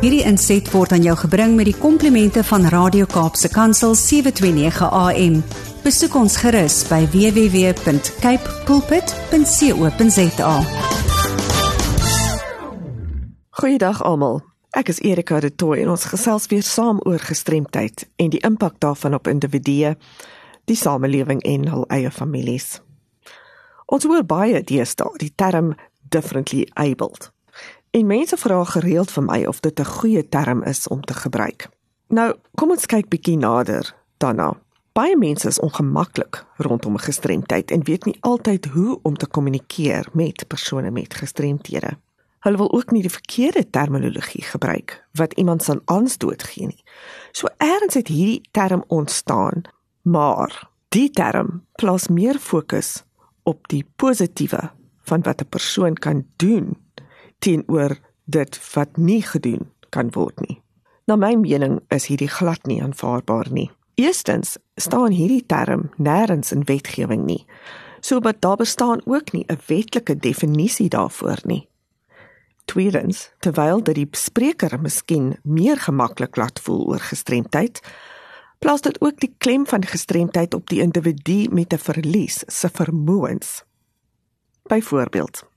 Hierdie inset word aan jou gebring met die komplimente van Radio Kaapse Kansel 729 AM. Besoek ons gerus by www.cape pulpit.co.za. Goeiedag almal. Ek is Erika de Tooy en ons gesels weer saam oor gestremdheid en die impak daarvan op individue, die samelewing en hul eie families. Ons hoor baie deesdae die term differently abled. En mense vra gereeld vir my of dit 'n goeie term is om te gebruik. Nou, kom ons kyk bietjie nader daarna. Baie mense is ongemaklik rondom gestremdheid en weet nie altyd hoe om te kommunikeer met persone met gestremthede. Hulle wil ook nie die verkeerde terminologie gebruik wat iemand san aanstoot gee nie. So eers het hierdie term ontstaan, maar die term plaas meer fokus op die positiewe van wat 'n persoon kan doen teenoor dit wat nie gedoen kan word nie. Na my mening is hierdie glad nie aanvaarbaar nie. Eerstens staan hierdie term nêrens in wetgewing nie. So wat daar bestaan ook nie 'n wetlike definisie daarvoor nie. Tweedens, terwyl dat die spreker miskien meer gemaklik laat voel oor gestremdheid, plaas dit ook die klem van gestremdheid op die individu met 'n verlies se vermoëns. Byvoorbeeld,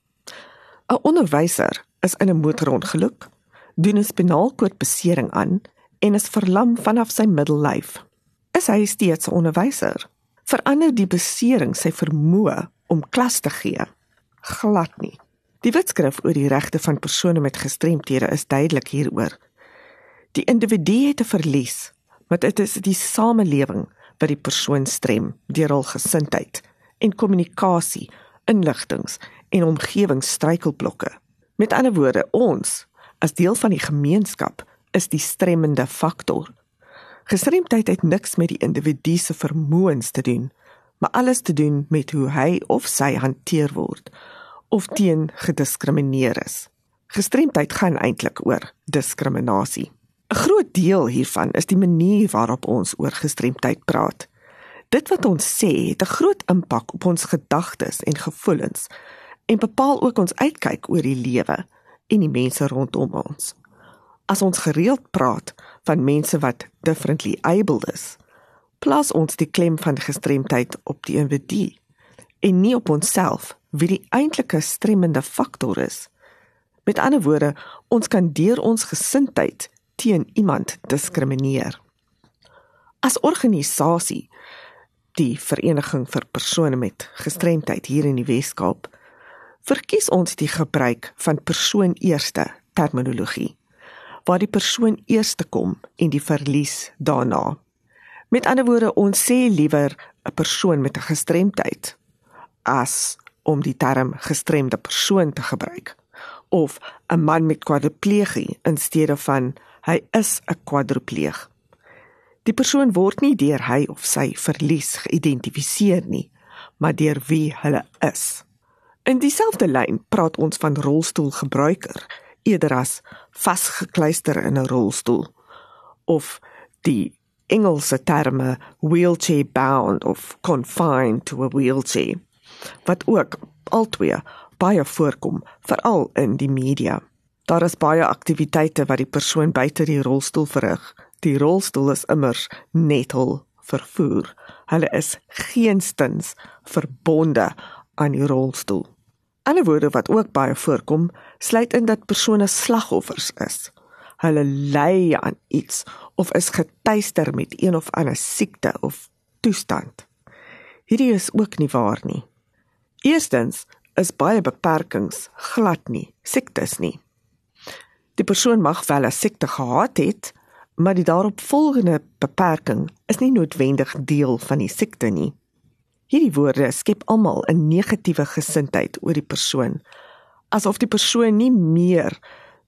'n onderwyser is in 'n motorongeluk, doen 'n spinaalkoordbesering aan en is verlam vanaf sy middellyf. Is hy steeds 'n onderwyser? Verander die besering sy vermoë om klas te gee? Glad nie. Die wetskrif oor die regte van persone met gestremthede is duidelik hieroor. Die individu het 'n verlies, maar dit is die samelewing wat die persoon strem deur hul gesindheid en kommunikasie, inligtings en omgewingsstruikelblokke. Met ander woorde, ons as deel van die gemeenskap is die stremmende faktor. Gestremdheid het niks met die individu se vermoëns te doen, maar alles te doen met hoe hy of sy hanteer word of teen gediskrimineer is. Gestremdheid gaan eintlik oor diskriminasie. 'n Groot deel hiervan is die manier waarop ons oor gestremdheid praat. Dit wat ons sê, het 'n groot impak op ons gedagtes en gevoelens en bepaal ook ons uitkyk oor die lewe en die mense rondom ons. As ons gereeld praat van mense wat differently abled is, plaas ons die klem van gestremdheid op die individu en nie op onsself wie die eintlike stremmende faktor is. Met ander woorde, ons kan deur ons gesindheid teen iemand diskrimineer. As organisasie die Vereniging vir persone met gestremdheid hier in die Wes-Kaap verkies ons die gebruik van persoon eerste terminologie waar die persoon eerste kom en die verlies daarna. Met ander woorde, ons sê liewer 'n persoon met 'n gestremdheid as om die term gestremde persoon te gebruik of 'n man met kwadriplegie in steede van hy is 'n kwadripleeg. Die persoon word nie deur hy of sy verlies geïdentifiseer nie, maar deur wie hulle is. In dieselfde lyn praat ons van rolstoelgebruiker eerder as vasgekluister in 'n rolstoel of die Engelse terme wheelchair bound of confined to a wheelchair wat ook altwee baie voorkom veral in die media. Daar is baie aktiwiteite wat die persoon buite die rolstoel verrig. Die rolstoel is immers net hul vervoer. Hulle is geenstens verbonde aan die rolstoel. Ander woorde wat ook baie voorkom, sluit in dat persone slagoffers is. Hulle ly aan iets of is getuister met een of ander siekte of toestand. Hierdie is ook nie waar nie. Eerstens is baie beperkings glad nie siektes nie. Die persoon mag wel 'n siekte gehad het, maar die daaropvolgende beperking is nie noodwendig deel van die siekte nie. Hierdie woorde skep almal 'n negatiewe gesindheid oor die persoon, asof die persoon nie meer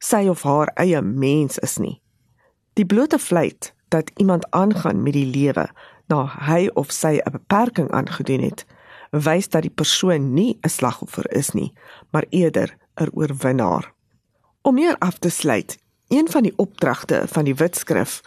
sy of haar eie mens is nie. Die blote feit dat iemand aangaan met die lewe na hy of sy 'n beperking aangedoen het, wys dat die persoon nie 'n slagoffer is nie, maar eerder 'n oorwinnaar. Om meer af te sluit, een van die opdragte van die Witskrif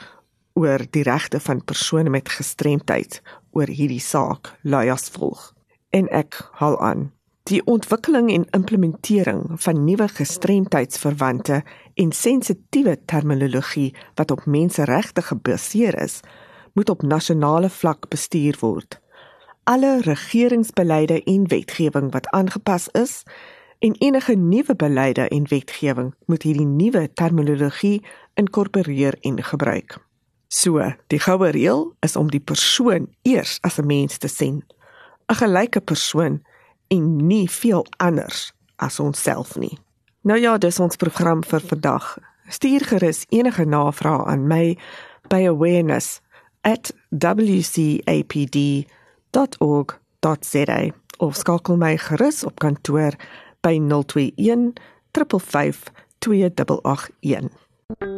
oor die regte van persone met gestremdheid oor hierdie saak lui as volg. En ek haal aan: Die ontwikkeling en implementering van nuwe gestremdheidsverwante en sensitiewe terminologie wat op menseregte gebaseer is, moet op nasionale vlak bestuur word. Alle regeringsbeleide en wetgewing wat aangepas is en enige nuwe beleide en wetgewing moet hierdie nuwe terminologie inkorporeer en gebruik. So, die goue reël is om die persoon eers as 'n mens te sien, 'n gelyke persoon en nie veel anders as onsself nie. Nou ja, dis ons program vir vandag. Stuur gerus enige navrae aan my by awareness@wcapd.org.za of skakel my gerus op kantoor by 021 355 2881.